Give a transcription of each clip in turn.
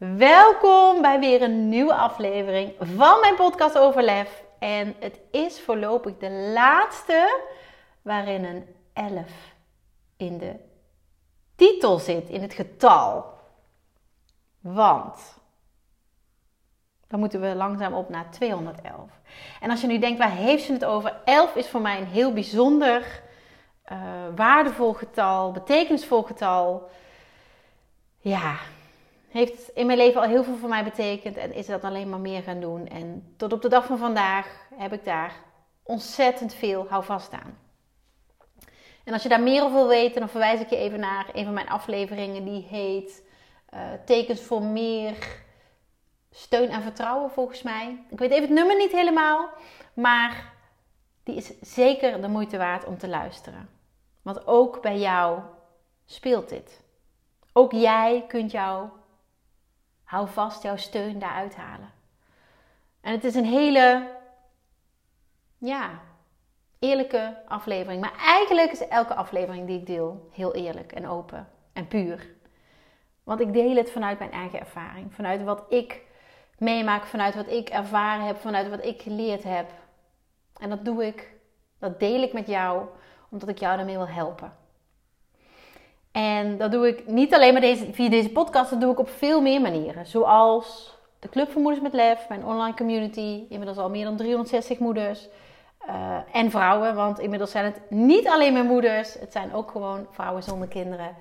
Welkom bij weer een nieuwe aflevering van mijn podcast Overlef. En het is voorlopig de laatste waarin een 11 in de titel zit, in het getal. Want dan moeten we langzaam op naar 211. En als je nu denkt, waar heeft ze het over? 11 is voor mij een heel bijzonder, uh, waardevol getal, betekenisvol getal. Ja, heeft in mijn leven al heel veel voor mij betekend en is dat alleen maar meer gaan doen. En tot op de dag van vandaag heb ik daar ontzettend veel houvast aan. En als je daar meer over wil weten, dan verwijs ik je even naar een van mijn afleveringen die heet uh, Tekens voor meer steun en vertrouwen volgens mij. Ik weet even het nummer niet helemaal, maar die is zeker de moeite waard om te luisteren. Want ook bij jou speelt dit. Ook jij kunt jouw hou vast, jouw steun daaruit halen. En het is een hele, ja, eerlijke aflevering. Maar eigenlijk is elke aflevering die ik deel heel eerlijk en open en puur. Want ik deel het vanuit mijn eigen ervaring, vanuit wat ik meemaak, vanuit wat ik ervaren heb, vanuit wat ik geleerd heb. En dat doe ik, dat deel ik met jou, omdat ik jou daarmee wil helpen. En dat doe ik niet alleen maar deze, via deze podcast, dat doe ik op veel meer manieren. Zoals de Club voor Moeders met Lef, mijn online community, inmiddels al meer dan 360 moeders. Uh, en vrouwen, want inmiddels zijn het niet alleen mijn moeders, het zijn ook gewoon vrouwen zonder kinderen.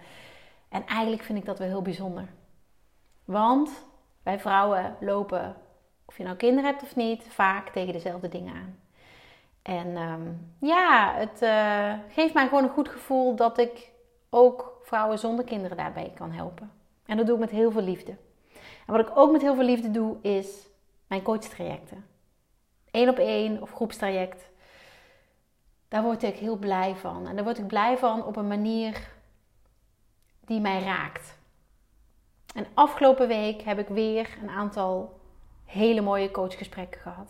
En eigenlijk vind ik dat wel heel bijzonder. Want wij vrouwen lopen, of je nou kinderen hebt of niet, vaak tegen dezelfde dingen aan. En um, ja, het uh, geeft mij gewoon een goed gevoel dat ik ook vrouwen zonder kinderen daarbij kan helpen. En dat doe ik met heel veel liefde. En wat ik ook met heel veel liefde doe, is mijn coachtrajecten. Eén op één of groepstraject. Daar word ik heel blij van. En daar word ik blij van op een manier die mij raakt. En afgelopen week heb ik weer een aantal hele mooie coachgesprekken gehad.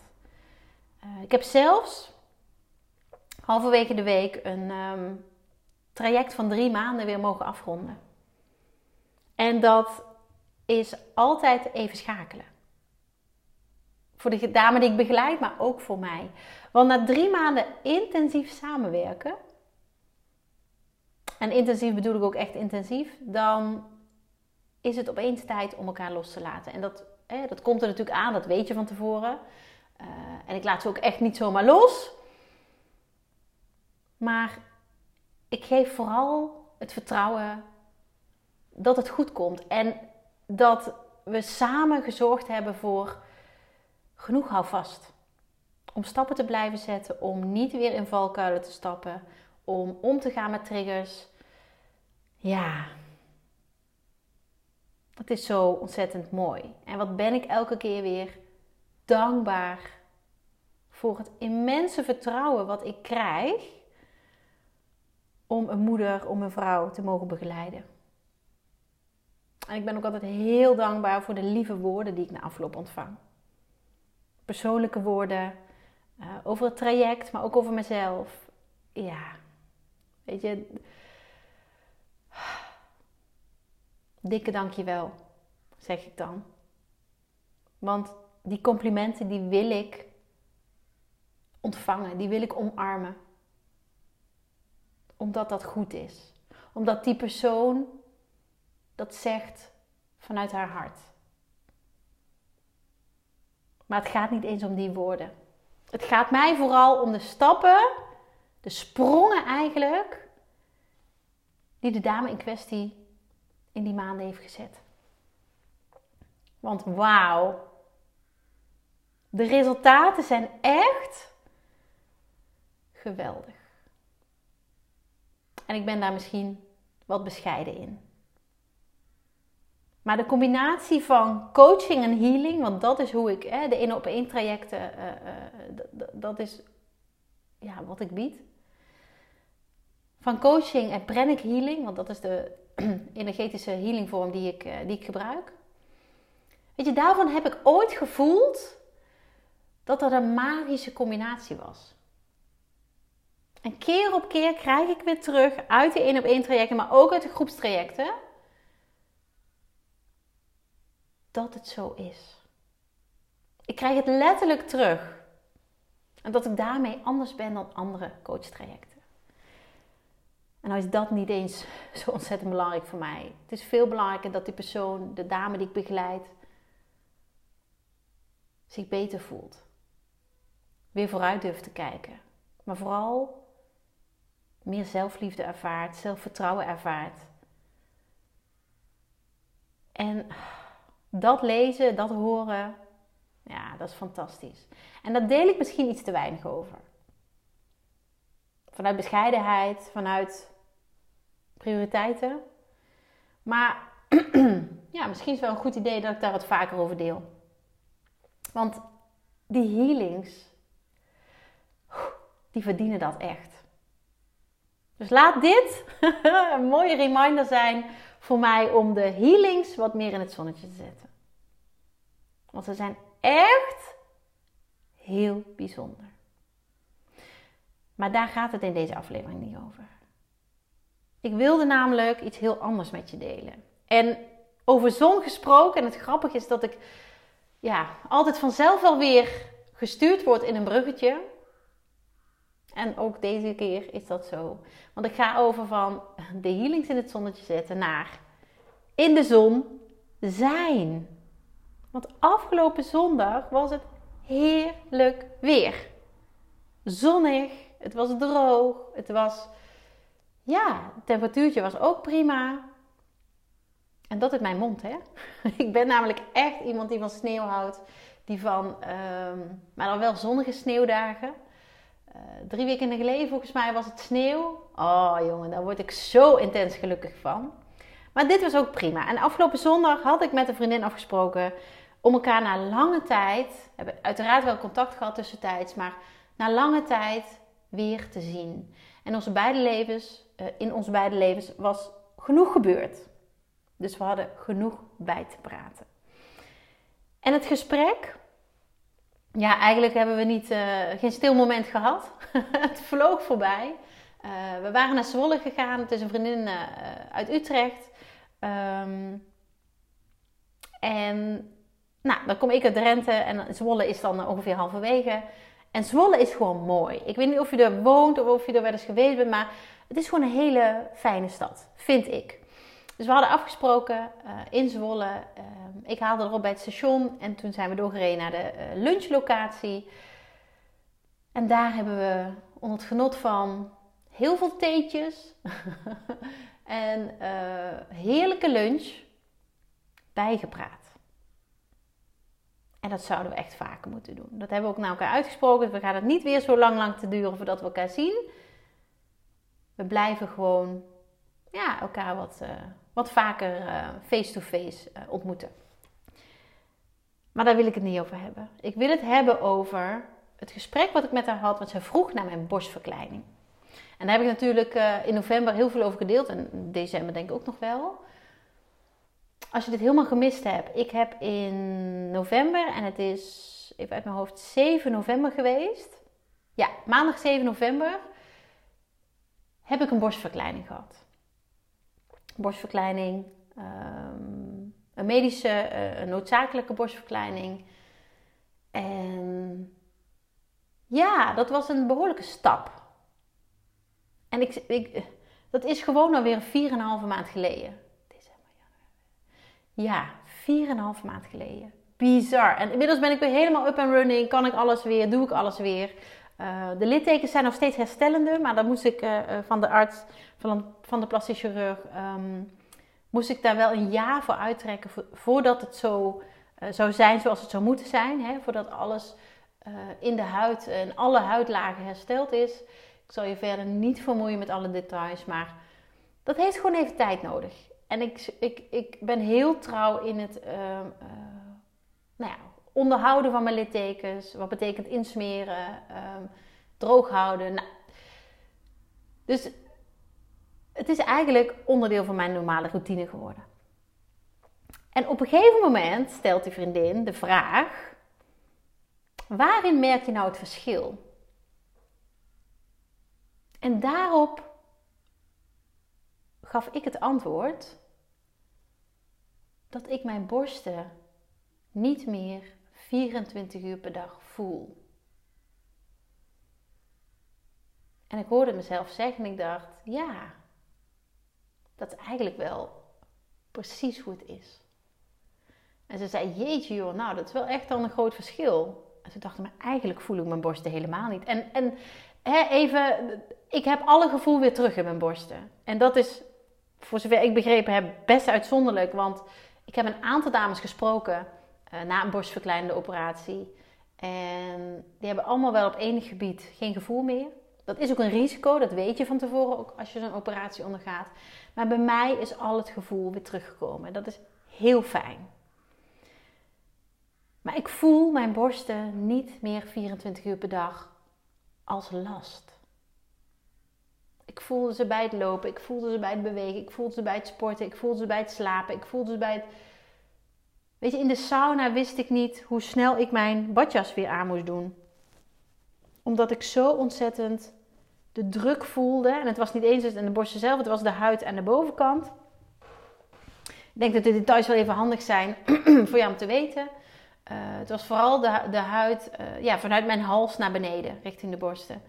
Uh, ik heb zelfs halverwege de week een um, traject van drie maanden weer mogen afronden. En dat is altijd even schakelen. Voor de dame die ik begeleid, maar ook voor mij. Want na drie maanden intensief samenwerken, en intensief bedoel ik ook echt intensief, dan is het opeens tijd om elkaar los te laten. En dat, hè, dat komt er natuurlijk aan, dat weet je van tevoren. Uh, en ik laat ze ook echt niet zomaar los. Maar ik geef vooral het vertrouwen dat het goed komt. En dat we samen gezorgd hebben voor genoeg houvast. Om stappen te blijven zetten, om niet weer in valkuilen te stappen, om om te gaan met triggers. Ja, dat is zo ontzettend mooi. En wat ben ik elke keer weer dankbaar voor het immense vertrouwen wat ik krijg om een moeder, om een vrouw te mogen begeleiden. En ik ben ook altijd heel dankbaar voor de lieve woorden die ik na afloop ontvang. Persoonlijke woorden uh, over het traject, maar ook over mezelf. Ja, weet je, dikke dankjewel, zeg ik dan. Want die complimenten die wil ik ontvangen, die wil ik omarmen omdat dat goed is. Omdat die persoon dat zegt vanuit haar hart. Maar het gaat niet eens om die woorden. Het gaat mij vooral om de stappen, de sprongen eigenlijk, die de dame in kwestie in die maanden heeft gezet. Want wauw, de resultaten zijn echt geweldig. En ik ben daar misschien wat bescheiden in. Maar de combinatie van coaching en healing, want dat is hoe ik hè, de ene op één trajecten, uh, uh, dat is ja, wat ik bied. Van coaching en pranic healing, want dat is de energetische healingvorm die ik, die ik gebruik. Weet je, daarvan heb ik ooit gevoeld dat dat een magische combinatie was. En keer op keer krijg ik weer terug uit de één op één trajecten, maar ook uit de groepstrajecten, dat het zo is. Ik krijg het letterlijk terug. En dat ik daarmee anders ben dan andere coachtrajecten. En nou is dat niet eens zo ontzettend belangrijk voor mij. Het is veel belangrijker dat die persoon, de dame die ik begeleid, zich beter voelt. Weer vooruit durft te kijken. Maar vooral meer zelfliefde ervaart, zelfvertrouwen ervaart. En dat lezen, dat horen, ja, dat is fantastisch. En daar deel ik misschien iets te weinig over. Vanuit bescheidenheid, vanuit prioriteiten. Maar ja, misschien is het wel een goed idee dat ik daar wat vaker over deel. Want die healings, die verdienen dat echt. Dus laat dit een mooie reminder zijn voor mij om de healings wat meer in het zonnetje te zetten. Want ze zijn echt heel bijzonder. Maar daar gaat het in deze aflevering niet over. Ik wilde namelijk iets heel anders met je delen. En over zon gesproken, en het grappige is dat ik ja, altijd vanzelf wel weer gestuurd word in een bruggetje. En ook deze keer is dat zo. Want ik ga over van de healings in het zonnetje zetten naar in de zon zijn. Want afgelopen zondag was het heerlijk weer. Zonnig, het was droog, het was, ja, het temperatuurtje was ook prima. En dat is mijn mond, hè? Ik ben namelijk echt iemand die van sneeuw houdt. Die van, um, maar dan wel zonnige sneeuwdagen. Uh, drie weken geleden volgens mij was het sneeuw. Oh jongen, daar word ik zo intens gelukkig van. Maar dit was ook prima. En afgelopen zondag had ik met een vriendin afgesproken om elkaar na lange tijd, hebben uiteraard wel contact gehad tussentijds, maar na lange tijd weer te zien. En onze beide levens, uh, in onze beide levens was genoeg gebeurd. Dus we hadden genoeg bij te praten. En het gesprek, ja, eigenlijk hebben we niet, uh, geen stil moment gehad. het vloog voorbij. Uh, we waren naar Zwolle gegaan. Het is een vriendin uh, uit Utrecht. Um, en nou, dan kom ik uit Drenthe en Zwolle is dan ongeveer halverwege. En Zwolle is gewoon mooi. Ik weet niet of je er woont of of je er wel eens geweest bent, maar het is gewoon een hele fijne stad, vind ik. Dus we hadden afgesproken uh, in Zwolle. Uh, ik haalde erop bij het station en toen zijn we doorgereden naar de uh, lunchlocatie. En daar hebben we onder het genot van heel veel theetjes en heerlijke lunch bijgepraat. En dat zouden we echt vaker moeten doen. Dat hebben we ook naar elkaar uitgesproken. We gaan het niet weer zo lang lang te duren voordat we elkaar zien. We blijven gewoon ja, elkaar wat, wat vaker face-to-face uh, uh, ontmoeten. Maar daar wil ik het niet over hebben. Ik wil het hebben over het gesprek wat ik met haar had, wat ze vroeg naar mijn borstverkleining. En daar heb ik natuurlijk in november heel veel over gedeeld en december denk ik ook nog wel als je dit helemaal gemist hebt, ik heb in november, en het is even uit mijn hoofd 7 november geweest. Ja, maandag 7 november heb ik een borstverkleining gehad. Borstverkleining, um, een medische, uh, een noodzakelijke borstverkleining. En ja, dat was een behoorlijke stap. En ik, ik, dat is gewoon alweer 4,5 maand geleden. Ja, 4,5 maand geleden. Bizar. En inmiddels ben ik weer helemaal up and running. Kan ik alles weer? Doe ik alles weer? Uh, de littekens zijn nog steeds herstellende, maar dan moest ik uh, van de arts, van, van de plastisch chirurg, um, moest ik daar wel een jaar voor uittrekken voordat het zo zou zijn zoals het zou moeten zijn. Hè? Voordat alles in de huid en alle huidlagen hersteld is. Ik zal je verder niet vermoeien met alle details, maar dat heeft gewoon even tijd nodig. En ik, ik, ik ben heel trouw in het uh, nou ja, onderhouden van mijn littekens. Wat betekent insmeren, ehm, droog houden. Nou, dus het is eigenlijk onderdeel van mijn normale routine geworden. En op een gegeven moment stelt die vriendin de vraag: waarin merk je nou het verschil? En daarop gaf ik het antwoord dat ik mijn borsten niet meer 24 uur per dag voel. En ik hoorde mezelf zeggen en ik dacht, ja, dat is eigenlijk wel precies hoe het is. En ze zei, jeetje joh, nou dat is wel echt dan een groot verschil. En toen dacht maar eigenlijk voel ik mijn borsten helemaal niet. En, en hè, even, ik heb alle gevoel weer terug in mijn borsten. En dat is, voor zover ik begrepen heb, best uitzonderlijk. Want ik heb een aantal dames gesproken na een borstverkleinende operatie. En die hebben allemaal wel op enig gebied geen gevoel meer. Dat is ook een risico, dat weet je van tevoren ook als je zo'n operatie ondergaat. Maar bij mij is al het gevoel weer teruggekomen. Dat is heel fijn. Maar ik voel mijn borsten niet meer 24 uur per dag als last. Ik voelde ze bij het lopen, ik voelde ze bij het bewegen, ik voelde ze bij het sporten, ik voelde ze bij het slapen, ik voelde ze bij het. Weet je, in de sauna wist ik niet hoe snel ik mijn badjas weer aan moest doen. Omdat ik zo ontzettend de druk voelde. En het was niet eens aan de borsten zelf, het was de huid aan de bovenkant. Ik denk dat de details wel even handig zijn voor jou om te weten. Uh, het was vooral de, de huid uh, ja, vanuit mijn hals naar beneden, richting de borsten.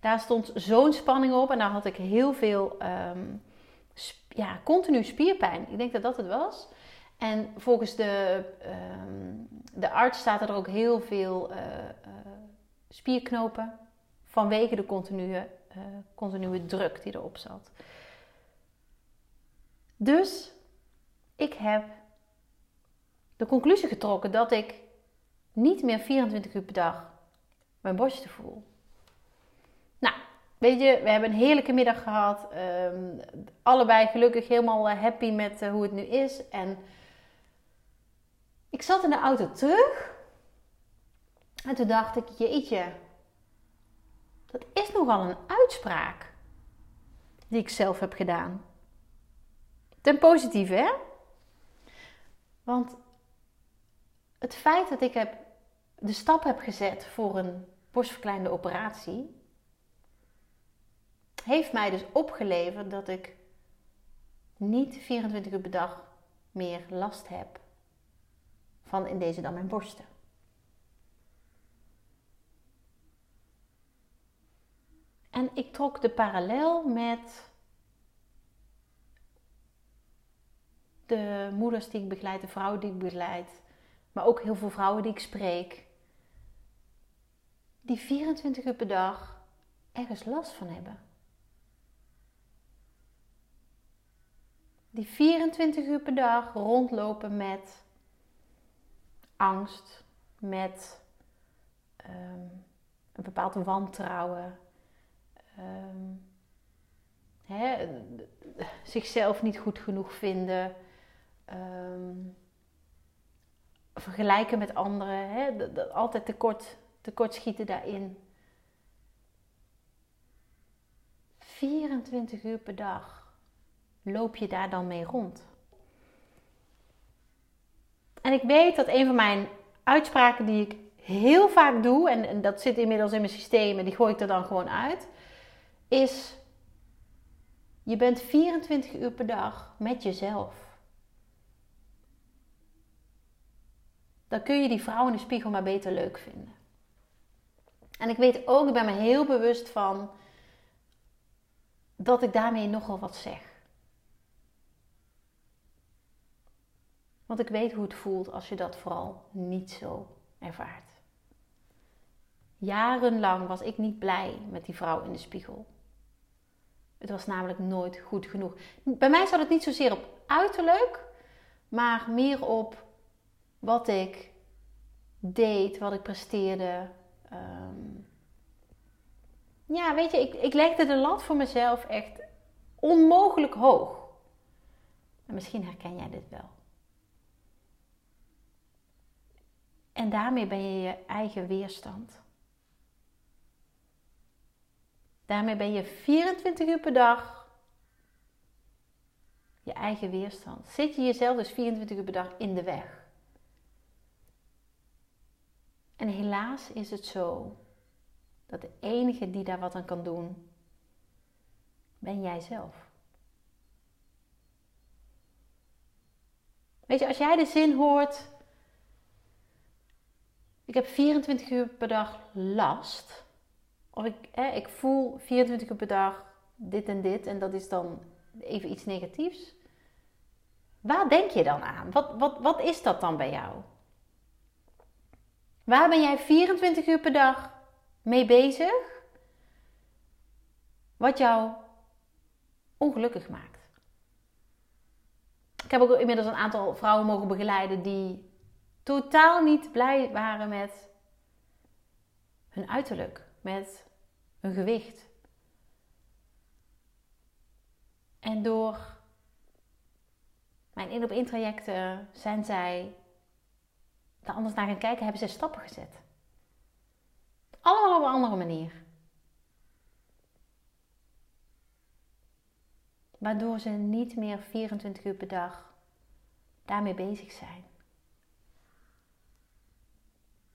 Daar stond zo'n spanning op en daar had ik heel veel, um, ja, continu spierpijn. Ik denk dat dat het was. En volgens de, um, de arts staat er ook heel veel uh, spierknopen vanwege de continue, continue druk die erop zat. Dus ik heb de conclusie getrokken dat ik niet meer 24 uur per dag mijn borsten voel. Nou, weet je, we hebben een heerlijke middag gehad. Um, allebei gelukkig helemaal eh, happy met hoe het nu is. En ik zat in de auto terug. En toen dacht ik, jeetje, dat is nogal een uitspraak die ik zelf heb gedaan. Ten positieve, hè? Want het feit dat ik heb, de stap heb gezet voor een borstverkleinde operatie, heeft mij dus opgeleverd dat ik niet 24 uur per dag meer last heb van in deze dan mijn borsten. En ik trok de parallel met de moeders die ik begeleid, de vrouwen die ik begeleid, maar ook heel veel vrouwen die ik spreek, die 24 uur per dag ergens last van hebben. Die 24 uur per dag rondlopen met angst, met um, een bepaald wantrouwen, um, hè, zichzelf niet goed genoeg vinden, um, vergelijken met anderen, hè, dat, altijd tekort, tekort schieten daarin. 24 uur per dag loop je daar dan mee rond. En ik weet dat een van mijn uitspraken die ik heel vaak doe, en, dat zit inmiddels in mijn systeem en die gooi ik er dan gewoon uit, is: je bent 24 uur per dag met jezelf. dan kun je die vrouw in de spiegel maar beter leuk vinden. En ik weet ook, ik ben me heel bewust van dat ik daarmee nogal wat zeg. Want ik weet hoe het voelt als je dat vooral niet zo ervaart. Jarenlang was ik niet blij met die vrouw in de spiegel. Het was namelijk nooit goed genoeg. Bij mij zat het niet zozeer op uiterlijk, maar meer op wat ik deed, wat ik presteerde. Um, ja, weet je, ik, ik legde de lat voor mezelf echt onmogelijk hoog. En misschien herken jij dit wel. En daarmee ben je je eigen weerstand. Daarmee ben je 24 uur per dag je eigen weerstand. Zit je jezelf dus 24 uur per dag in de weg. En helaas is het zo dat de enige die daar wat aan kan doen, ben jij zelf. Weet je, als jij de zin hoort, ik heb 24 uur per dag last, of ik, ik voel 24 uur per dag dit en dit, en dat is dan even iets negatiefs. Waar denk je dan aan? Wat, wat, wat is dat dan bij jou? Waar ben jij 24 uur per dag mee bezig? Wat jou ongelukkig maakt. Ik heb ook inmiddels een aantal vrouwen mogen begeleiden die totaal niet blij waren met hun uiterlijk, met hun gewicht. En door mijn in op in trajecten zijn zij daar anders naar gaan kijken, hebben zij stappen gezet. Allemaal op een andere manier. Waardoor ze niet meer 24 uur per dag daarmee bezig zijn.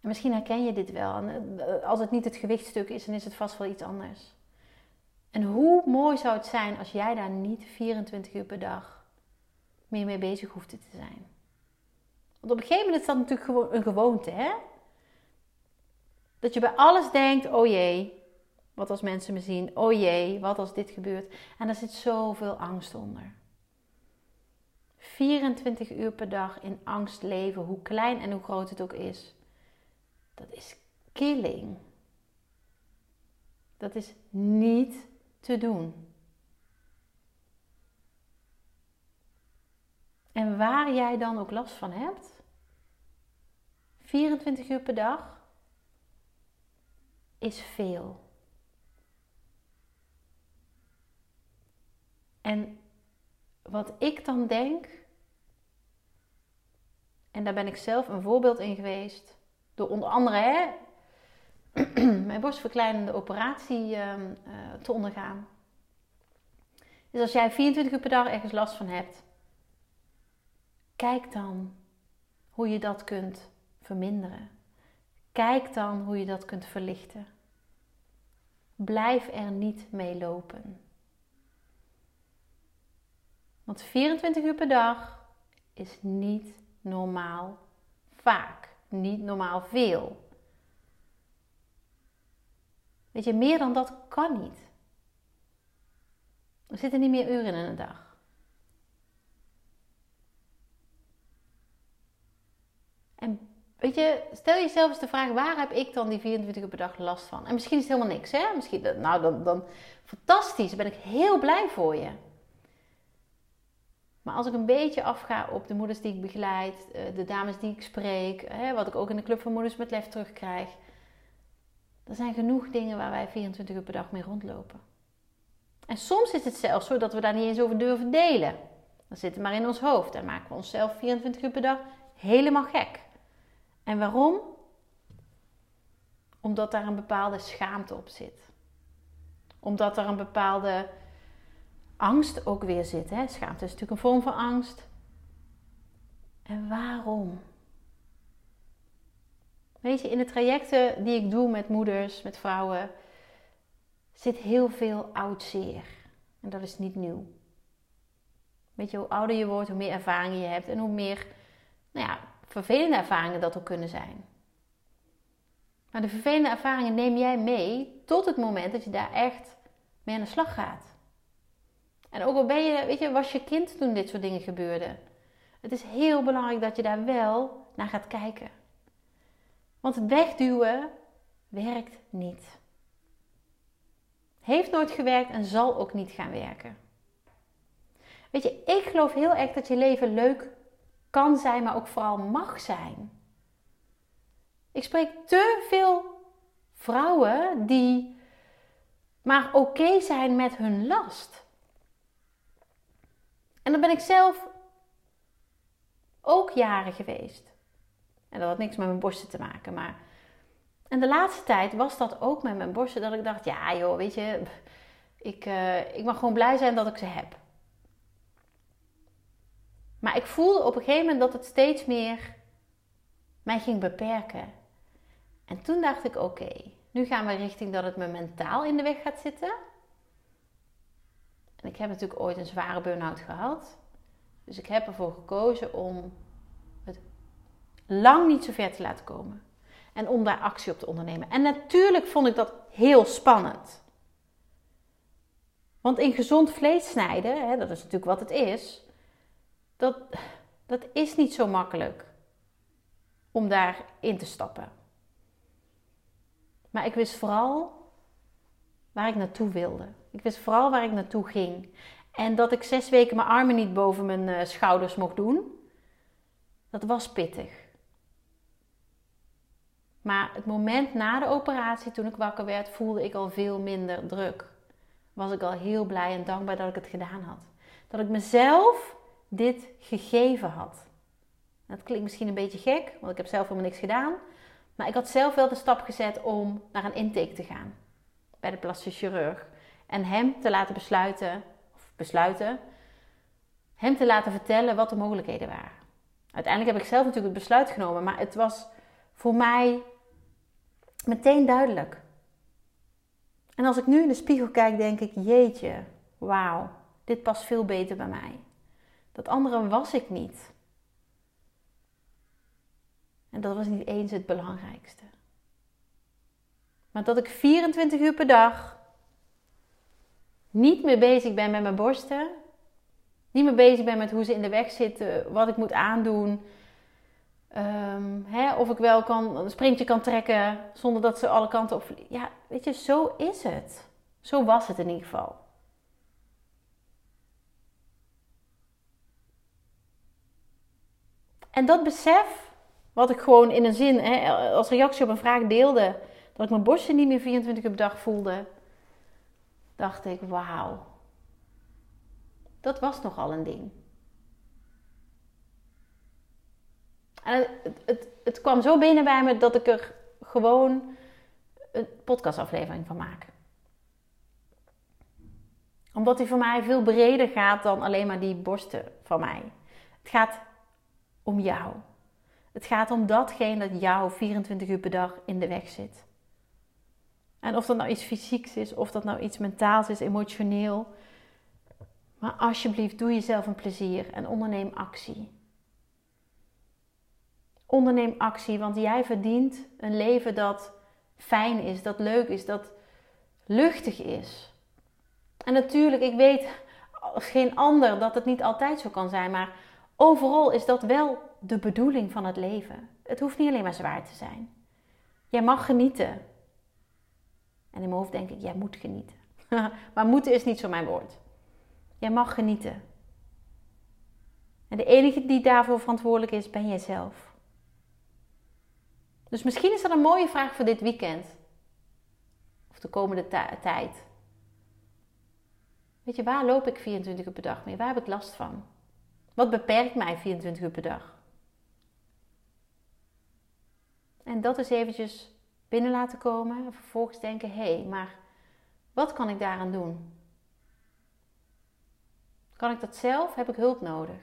En misschien herken je dit wel. Eh, als het niet het gewichtstuk is, dan is het vast wel iets anders. En hoe mooi zou het zijn als jij daar niet 24 uur per dag meer mee bezig hoeft te zijn. Want op een gegeven moment is dat natuurlijk gewoon een gewoonte, hè? Dat je bij alles denkt, oh jee, wat als mensen me zien? Oh jee, wat als dit gebeurt? En daar zit zoveel angst onder. 24 uur per dag in angst leven, hoe klein en hoe groot het ook is. Dat is killing. Dat is niet te doen. En waar jij dan ook last van hebt, 24 uur per dag is veel. En wat ik dan denk, en daar ben ik zelf een voorbeeld in geweest, door onder andere hè, mijn borstverkleinende operatie ehm, eh, te ondergaan. Dus als jij 24 uur per dag ergens last van hebt, kijk dan hoe je dat kunt verminderen. Kijk dan hoe je dat kunt verlichten. Blijf er niet mee lopen. Want 24 uur per dag is niet normaal vaak, niet normaal veel. Weet je, meer dan dat kan niet. Er zitten niet meer uren in een dag. En weet je, stel jezelf eens de vraag: waar heb ik dan die 24 uur per dag last van? En misschien is het helemaal niks, hè? Misschien, nou, dan, dan fantastisch, ben ik heel blij voor je. Maar als ik een beetje afga op de moeders die ik begeleid, eh, de dames die ik spreek, wat ik ook in de Club van Moeders met Lef terugkrijg. Er zijn genoeg dingen waar wij 24 uur per dag mee rondlopen. En soms is het zelfs zo dat we daar niet eens over durven delen. Dan zit het maar in ons hoofd en maken we onszelf 24 uur per dag helemaal gek. En waarom? Omdat daar een bepaalde schaamte op zit. Omdat er een bepaalde angst ook weer zit. Hè? Schaamte is natuurlijk een vorm van angst. En waarom? Weet je, in de trajecten die ik doe met moeders, met vrouwen, zit heel veel oud zeer. En dat is niet nieuw. Weet je, hoe ouder je wordt, hoe meer ervaringen je hebt en hoe meer nou ja, vervelende ervaringen dat ook kunnen zijn. Maar de vervelende ervaringen neem jij mee tot het moment dat je daar echt mee aan de slag gaat. En ook al ben je, weet je, was je kind toen dit soort dingen gebeurden. Het is heel belangrijk dat je daar wel naar gaat kijken. Want wegduwen werkt niet. Heeft nooit gewerkt en zal ook niet gaan werken. Weet je, ik geloof heel erg dat je leven leuk kan zijn, maar ook vooral mag zijn. Ik spreek te veel vrouwen die maar oké zijn met hun last. En dan ben ik zelf ook jaren geweest. En dat had niks met mijn borsten te maken, maar... En de laatste tijd was dat ook met mijn borsten, dat ik dacht, ja joh, weet je, ik, uh, ik mag gewoon blij zijn dat ik ze heb. Maar ik voelde op een gegeven moment dat het steeds meer mij ging beperken. En toen dacht ik: oké, nu gaan we richting dat het me mentaal in de weg gaat zitten. En ik heb natuurlijk ooit een zware burn-out gehad. Dus ik heb ervoor gekozen om het lang niet zo ver te laten komen. En om daar actie op te ondernemen. En natuurlijk vond ik dat heel spannend. Want in gezond vlees snijden, hè, dat is natuurlijk wat het is, dat, dat is niet zo makkelijk om daarin te stappen. Maar ik wist vooral waar ik naartoe wilde. Ik wist vooral waar ik naartoe ging. En dat ik zes weken mijn armen niet boven mijn eh, schouders mocht doen, dat was pittig. Maar het moment na de operatie, toen ik wakker werd, voelde ik al veel minder druk. Was ik al heel blij en dankbaar dat ik het gedaan had. Dat ik mezelf dit gegeven had. Dat klinkt misschien een beetje gek, want ik heb zelf helemaal niks gedaan. Maar ik had zelf wel de stap gezet om naar een intake te gaan bij de plastische chirurg. En hem te laten besluiten, of besluiten, hem te laten vertellen wat de mogelijkheden waren. Uiteindelijk heb ik zelf natuurlijk het besluit genomen, maar het was voor mij meteen duidelijk. En als ik nu in de spiegel kijk, denk ik: jeetje, wauw, dit past veel beter bij mij. Dat andere was ik niet. En dat was niet eens het belangrijkste. Maar dat ik 24 uur per dag niet meer bezig ben met mijn borsten. Niet meer bezig ben met hoe ze in de weg zitten, wat ik moet aandoen. Ehm, hè, of ik wel kan, een sprintje kan trekken zonder dat ze alle kanten op. Ja, weet je, zo is het. Zo was het in ieder geval. En dat besef, wat ik gewoon in een zin, hè, als reactie op een vraag deelde, dat ik mijn borsten niet meer 24 uur per dag voelde, dacht ik, wauw. Dat was nogal een ding. En het, het, het, kwam zo binnen bij me dat ik er gewoon een podcastaflevering van maak. Omdat die voor mij veel breder gaat dan alleen maar die borsten van mij. Het gaat om jou. Het gaat om datgene dat jou 24 uur per dag in de weg zit. En of dat nou iets fysieks is, of dat nou iets mentaals is, emotioneel. Maar alsjeblieft, doe jezelf een plezier en onderneem actie. Onderneem actie, want jij verdient een leven dat fijn is, dat leuk is, dat luchtig is. En natuurlijk, ik weet geen ander dat het niet altijd zo kan zijn, maar overal is dat wel de bedoeling van het leven. Het hoeft niet alleen maar zwaar te zijn. Jij mag genieten. En in mijn hoofd denk ik, jij moet genieten. maar moeten is niet zo mijn woord. Jij mag genieten. En de enige die daarvoor verantwoordelijk is, ben jijzelf. Dus misschien is dat een mooie vraag voor dit weekend. Of de komende tijd. Weet je, waar loop ik 24 uur per dag mee? Waar heb ik last van? Wat beperkt mij 24 uur per dag? En dat is eventjes binnen laten komen. En vervolgens denken, hé, hey, maar wat kan ik daaraan doen? Kan ik dat zelf? Heb ik hulp nodig?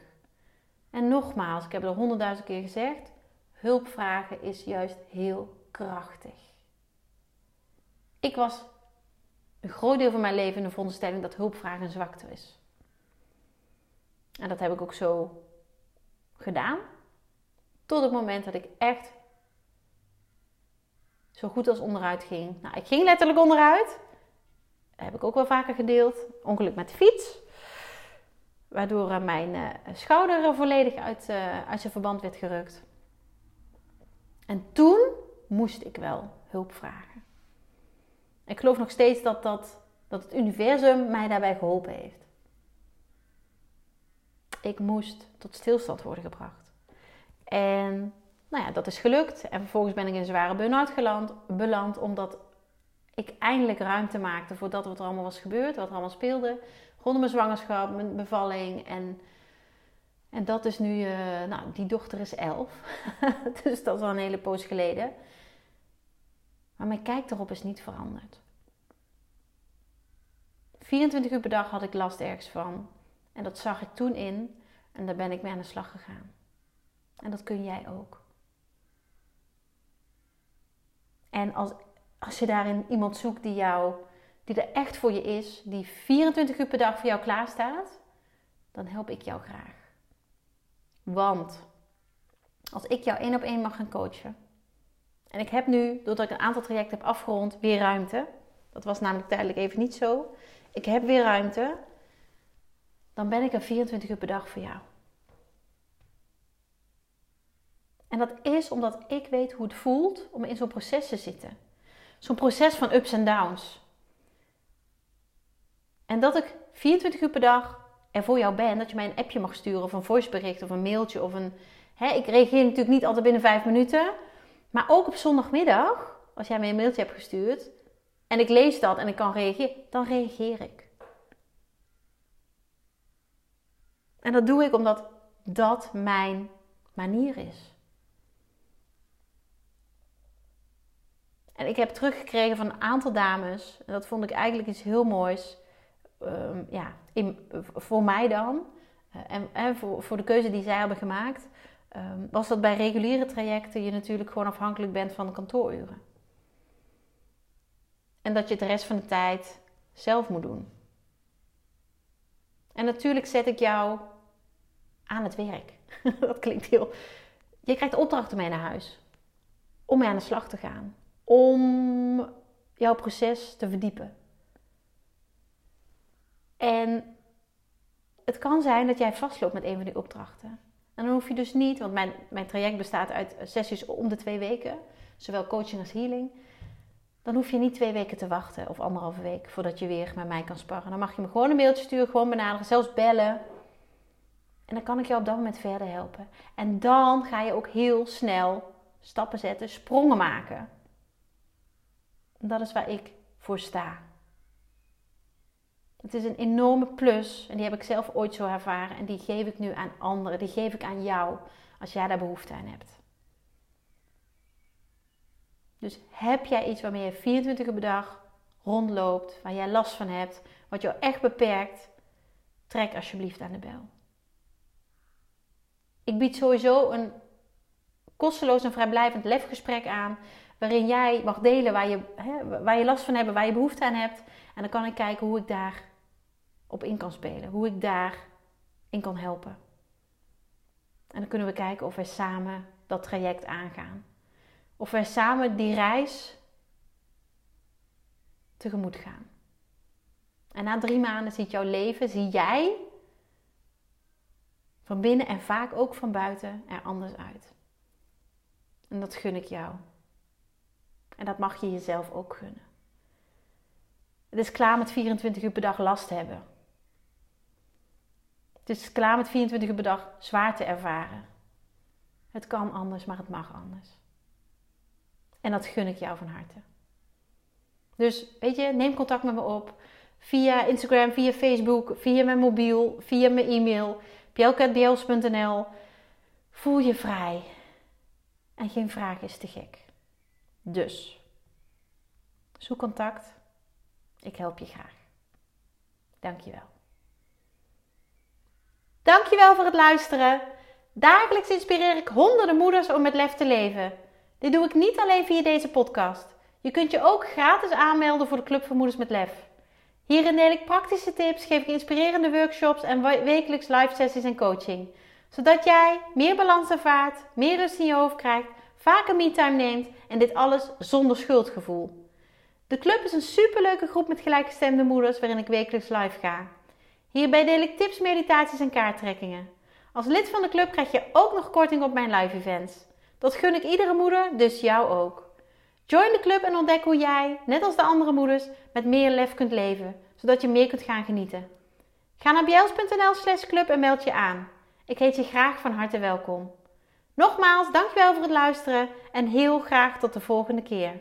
En nogmaals, ik heb het al honderdduizend keer gezegd. Hulp vragen is juist heel krachtig. Ik was een groot deel van mijn leven in de veronderstelling dat hulp vragen een zwakte is. En dat heb ik ook zo gedaan. Tot het moment dat ik echt zo goed als onderuit ging. Nou, ik ging letterlijk onderuit. Dat heb ik ook wel vaker gedeeld. Ongeluk met de fiets. Waardoor eh, mijn uh, schouder volledig uit, uh, uit zijn verband werd gerukt. En toen moest ik wel hulp vragen. Ik geloof nog steeds dat, dat, dat het universum mij daarbij geholpen heeft. Ik moest tot stilstand worden gebracht. En nou ja, dat is gelukt. En vervolgens ben ik in zware burn-out beland, omdat ik eindelijk ruimte maakte voor dat wat er allemaal was gebeurd, wat er allemaal speelde. Rondom mijn zwangerschap, mijn bevalling. En En dat is nu, uh, nou, die dochter is elf. dus dat is al een hele poos geleden. Maar mijn kijk erop is niet veranderd. 24 uur per dag had ik last ergens van. En dat zag ik toen in. En daar ben ik mee aan de slag gegaan. En dat kun jij ook. En als, als je daarin iemand zoekt die jou, die er echt voor je is, die 24 uur per dag voor jou klaarstaat, dan help ik jou graag. Want als ik jou één op één mag gaan coachen, en ik heb nu, doordat ik een aantal trajecten heb afgerond, weer ruimte. Dat was namelijk tijdelijk even niet zo. Ik heb weer ruimte. Dan ben ik er 24 uur per dag voor jou. En dat is omdat ik weet hoe het voelt om in zo'n proces te zitten. Zo'n proces van ups en downs. En dat ik 24 uur per dag er voor jou ben. Dat je mij een appje mag sturen of een voicebericht of een mailtje of een... Hè, ik reageer natuurlijk niet altijd binnen 5 minuten. Maar ook op zondagmiddag, als jij mij een mailtje hebt gestuurd... en ik lees dat en ik kan reageren, dan reageer ik. En dat doe ik omdat dat mijn manier is. En ik heb teruggekregen van een aantal dames, en dat vond ik eigenlijk iets heel moois. Ehm, ja, in, voor mij dan, uh, en, voor, voor, de keuze die zij hebben gemaakt, um, was dat bij reguliere trajecten je natuurlijk gewoon afhankelijk bent van de kantooruren. En dat je het de rest van de tijd zelf moet doen. En natuurlijk zet ik jou aan het werk. dat klinkt heel. Je krijgt opdrachten mee naar huis om mee aan de slag te gaan om jouw proces te verdiepen. En het kan zijn dat jij vastloopt met een van die opdrachten. En dan hoef je dus niet, want mijn, mijn traject bestaat uit sessies om de twee weken, zowel coaching als healing. Dan hoef je niet twee weken te wachten of anderhalve week voordat je weer met mij kan sparren. Dan mag je me gewoon een mailtje sturen, gewoon benaderen, zelfs bellen. En dan kan ik jou op dat moment verder helpen. En dan ga je ook heel snel stappen zetten, sprongen maken. Dat is waar ik voor sta. Het is een enorme plus en die heb ik zelf ooit zo ervaren en die geef ik nu aan anderen, die geef ik aan jou als jij daar behoefte aan hebt. Dus heb jij iets waarmee je 24 uur per dag rondloopt, waar jij last van hebt, wat jou echt beperkt, trek alsjeblieft aan de bel. Ik bied sowieso een kosteloos en vrijblijvend lefgesprek aan waarin jij mag delen waar je, hè, waar je last van hebt, waar je behoefte aan hebt. En dan kan ik kijken hoe ik daar op in kan spelen, hoe ik daar in kan helpen. En dan kunnen we kijken of wij samen dat traject aangaan. Of wij samen die reis tegemoet gaan. En na drie maanden ziet jouw leven, zie jij van binnen en vaak ook van buiten er anders uit. En dat gun ik jou. En dat mag je jezelf ook gunnen. Het is klaar met 24 uur per dag last hebben. Het is klaar met 24 uur per dag zwaar te ervaren. Het kan anders, maar het mag anders. En dat gun ik jou van harte. Dus weet je, neem contact met me op. Via Instagram, via Facebook, via mijn mobiel, via mijn e-mail. bjelkatbjels.nl Voel je vrij. En geen vraag is te gek. Dus, zoek contact. Ik help je graag. Dankjewel. Dankjewel voor het luisteren. Dagelijks inspireer ik honderden moeders om met lef te leven. Dit doe ik niet alleen via deze podcast. Je kunt je ook gratis aanmelden voor de Club voor Moeders met Lef. Hierin deel ik praktische tips, geef ik inspirerende workshops en wekelijks live sessies en coaching. Zodat jij meer balans ervaart, meer rust in je hoofd krijgt vaker me-time neemt en dit alles zonder schuldgevoel. De club is een superleuke groep met gelijkgestemde moeders waarin ik wekelijks live ga. Hierbij deel ik tips, meditaties en kaarttrekkingen. Als lid van de club krijg je ook nog korting op mijn live events. Dat gun ik iedere moeder, dus jou ook. Join de club en ontdek hoe jij, net als de andere moeders, met meer lef kunt leven, zodat je meer kunt gaan genieten. Ga naar bjels.nl slash club en meld je aan. Ik heet je graag van harte welkom. Nogmaals, dankjewel voor het luisteren en heel graag tot de volgende keer.